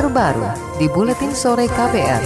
terbaru di Buletin Sore KPR.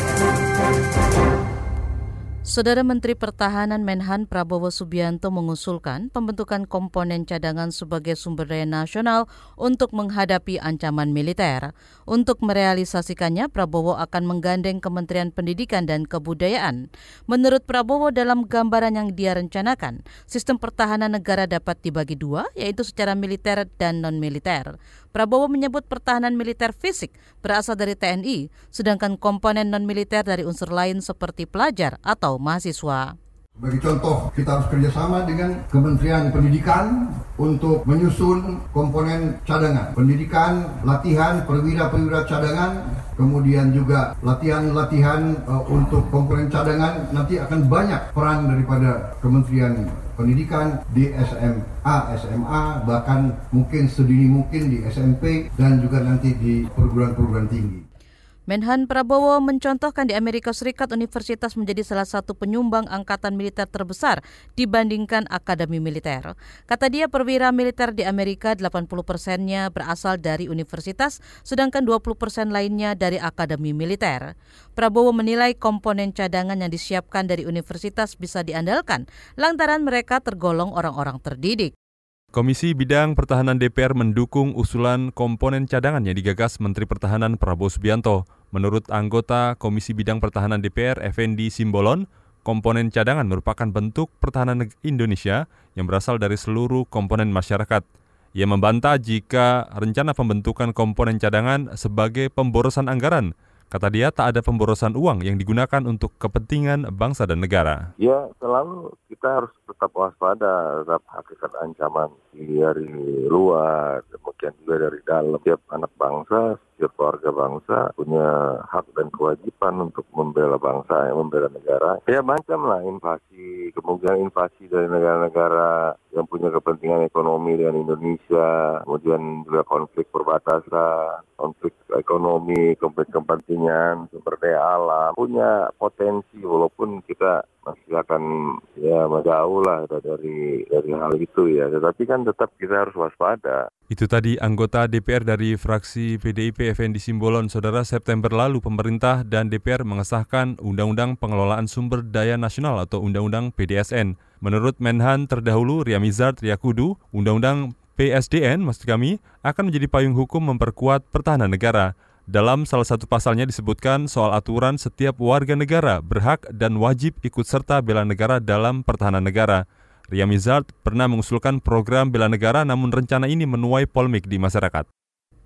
Saudara Menteri Pertahanan Menhan Prabowo Subianto mengusulkan pembentukan komponen cadangan sebagai sumber daya nasional untuk menghadapi ancaman militer. Untuk merealisasikannya, Prabowo akan menggandeng Kementerian Pendidikan dan Kebudayaan. Menurut Prabowo dalam gambaran yang dia rencanakan, sistem pertahanan negara dapat dibagi dua, yaitu secara militer dan non-militer. Prabowo menyebut pertahanan militer fisik berasal dari TNI, sedangkan komponen non-militer dari unsur lain seperti pelajar atau mahasiswa. Bagi contoh, kita harus kerjasama dengan Kementerian Pendidikan untuk menyusun komponen cadangan. Pendidikan, latihan, perwira-perwira cadangan, kemudian juga latihan-latihan uh, untuk komponen cadangan. Nanti akan banyak peran daripada Kementerian Pendidikan di SMA, SMA, bahkan mungkin sedini mungkin di SMP dan juga nanti di perguruan-perguruan tinggi. Menhan Prabowo mencontohkan di Amerika Serikat universitas menjadi salah satu penyumbang angkatan militer terbesar dibandingkan akademi militer. Kata dia perwira militer di Amerika 80 persennya berasal dari universitas, sedangkan 20 persen lainnya dari akademi militer. Prabowo menilai komponen cadangan yang disiapkan dari universitas bisa diandalkan lantaran mereka tergolong orang-orang terdidik. Komisi Bidang Pertahanan DPR mendukung usulan komponen cadangan yang digagas Menteri Pertahanan Prabowo Subianto. Menurut anggota Komisi Bidang Pertahanan DPR, Effendi Simbolon, komponen cadangan merupakan bentuk pertahanan Indonesia yang berasal dari seluruh komponen masyarakat. Ia membantah jika rencana pembentukan komponen cadangan sebagai pemborosan anggaran Kata dia tak ada pemborosan uang yang digunakan untuk kepentingan bangsa dan negara. Ya selalu kita harus tetap waspada terhadap hakikat ancaman dari luar, demikian juga dari dalam. Setiap anak bangsa, setiap keluarga bangsa punya hak dan kewajiban untuk membela bangsa, ya, membela negara. Ya macam lah invasi, kemungkinan invasi dari negara-negara yang punya kepentingan ekonomi dengan Indonesia, kemudian juga konflik perbatasan, konflik ekonomi, konflik kepentingan, sumber daya alam, punya potensi walaupun kita masih akan ya menjauh lah dari dari hal itu ya. Tetapi kan tetap kita harus waspada. Itu tadi anggota DPR dari fraksi PDIP Effendi Simbolon, Saudara September lalu pemerintah dan DPR mengesahkan Undang-Undang Pengelolaan Sumber Daya Nasional atau Undang-Undang PDSN. Menurut Menhan terdahulu Riamizard Riakudu, Undang-Undang PSDN, maksud kami, akan menjadi payung hukum memperkuat pertahanan negara. Dalam salah satu pasalnya disebutkan soal aturan setiap warga negara berhak dan wajib ikut serta bela negara dalam pertahanan negara. Ria Mizard pernah mengusulkan program bela negara namun rencana ini menuai polemik di masyarakat.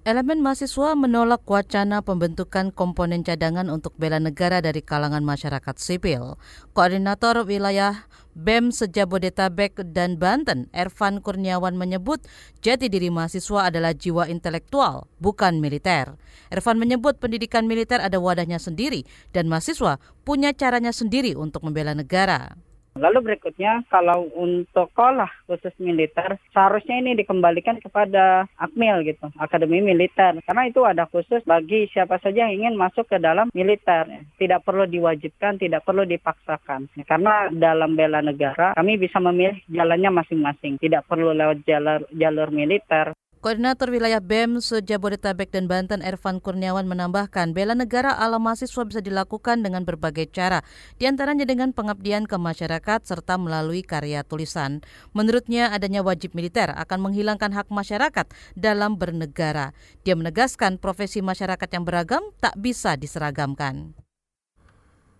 Elemen mahasiswa menolak wacana pembentukan komponen cadangan untuk bela negara dari kalangan masyarakat sipil. Koordinator wilayah BEM Sejabodetabek dan Banten, Ervan Kurniawan menyebut jati diri mahasiswa adalah jiwa intelektual, bukan militer. Ervan menyebut pendidikan militer ada wadahnya sendiri dan mahasiswa punya caranya sendiri untuk membela negara. Lalu berikutnya kalau untuk sekolah khusus militer seharusnya ini dikembalikan kepada Akmil gitu, Akademi Militer. Karena itu ada khusus bagi siapa saja yang ingin masuk ke dalam militer. Tidak perlu diwajibkan, tidak perlu dipaksakan. Karena dalam bela negara kami bisa memilih jalannya masing-masing. Tidak perlu lewat jalur jalur militer. Koordinator Wilayah BEM Sejabodetabek dan Banten Ervan Kurniawan menambahkan bela negara ala mahasiswa bisa dilakukan dengan berbagai cara, di antaranya dengan pengabdian ke masyarakat serta melalui karya tulisan. Menurutnya adanya wajib militer akan menghilangkan hak masyarakat dalam bernegara. Dia menegaskan profesi masyarakat yang beragam tak bisa diseragamkan.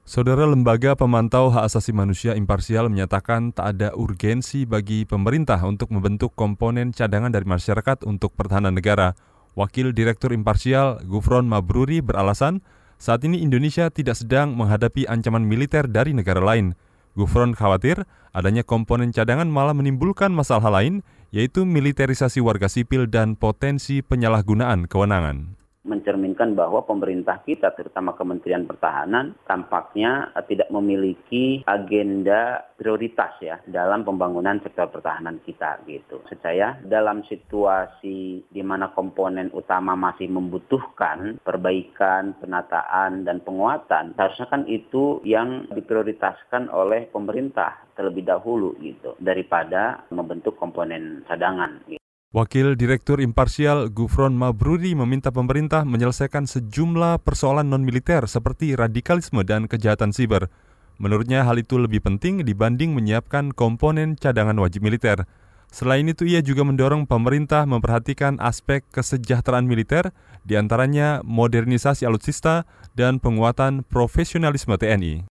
Saudara Lembaga Pemantau Hak Asasi Manusia Imparsial menyatakan tak ada urgensi bagi pemerintah untuk membentuk komponen cadangan dari masyarakat untuk pertahanan negara. Wakil Direktur Imparsial Gufron Mabruri beralasan, saat ini Indonesia tidak sedang menghadapi ancaman militer dari negara lain. Gufron khawatir adanya komponen cadangan malah menimbulkan masalah lain, yaitu militerisasi warga sipil dan potensi penyalahgunaan kewenangan mencerminkan bahwa pemerintah kita, terutama Kementerian Pertahanan, tampaknya eh, tidak memiliki agenda prioritas ya dalam pembangunan sektor pertahanan kita gitu. Saya dalam situasi di mana komponen utama masih membutuhkan perbaikan, penataan dan penguatan, seharusnya kan itu yang diprioritaskan oleh pemerintah terlebih dahulu gitu daripada membentuk komponen cadangan. Gitu. Wakil Direktur Imparsial Gufron Mabruri meminta pemerintah menyelesaikan sejumlah persoalan non-militer seperti radikalisme dan kejahatan siber. Menurutnya hal itu lebih penting dibanding menyiapkan komponen cadangan wajib militer. Selain itu ia juga mendorong pemerintah memperhatikan aspek kesejahteraan militer, di antaranya modernisasi alutsista dan penguatan profesionalisme TNI.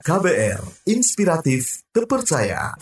KBR, inspiratif, terpercaya.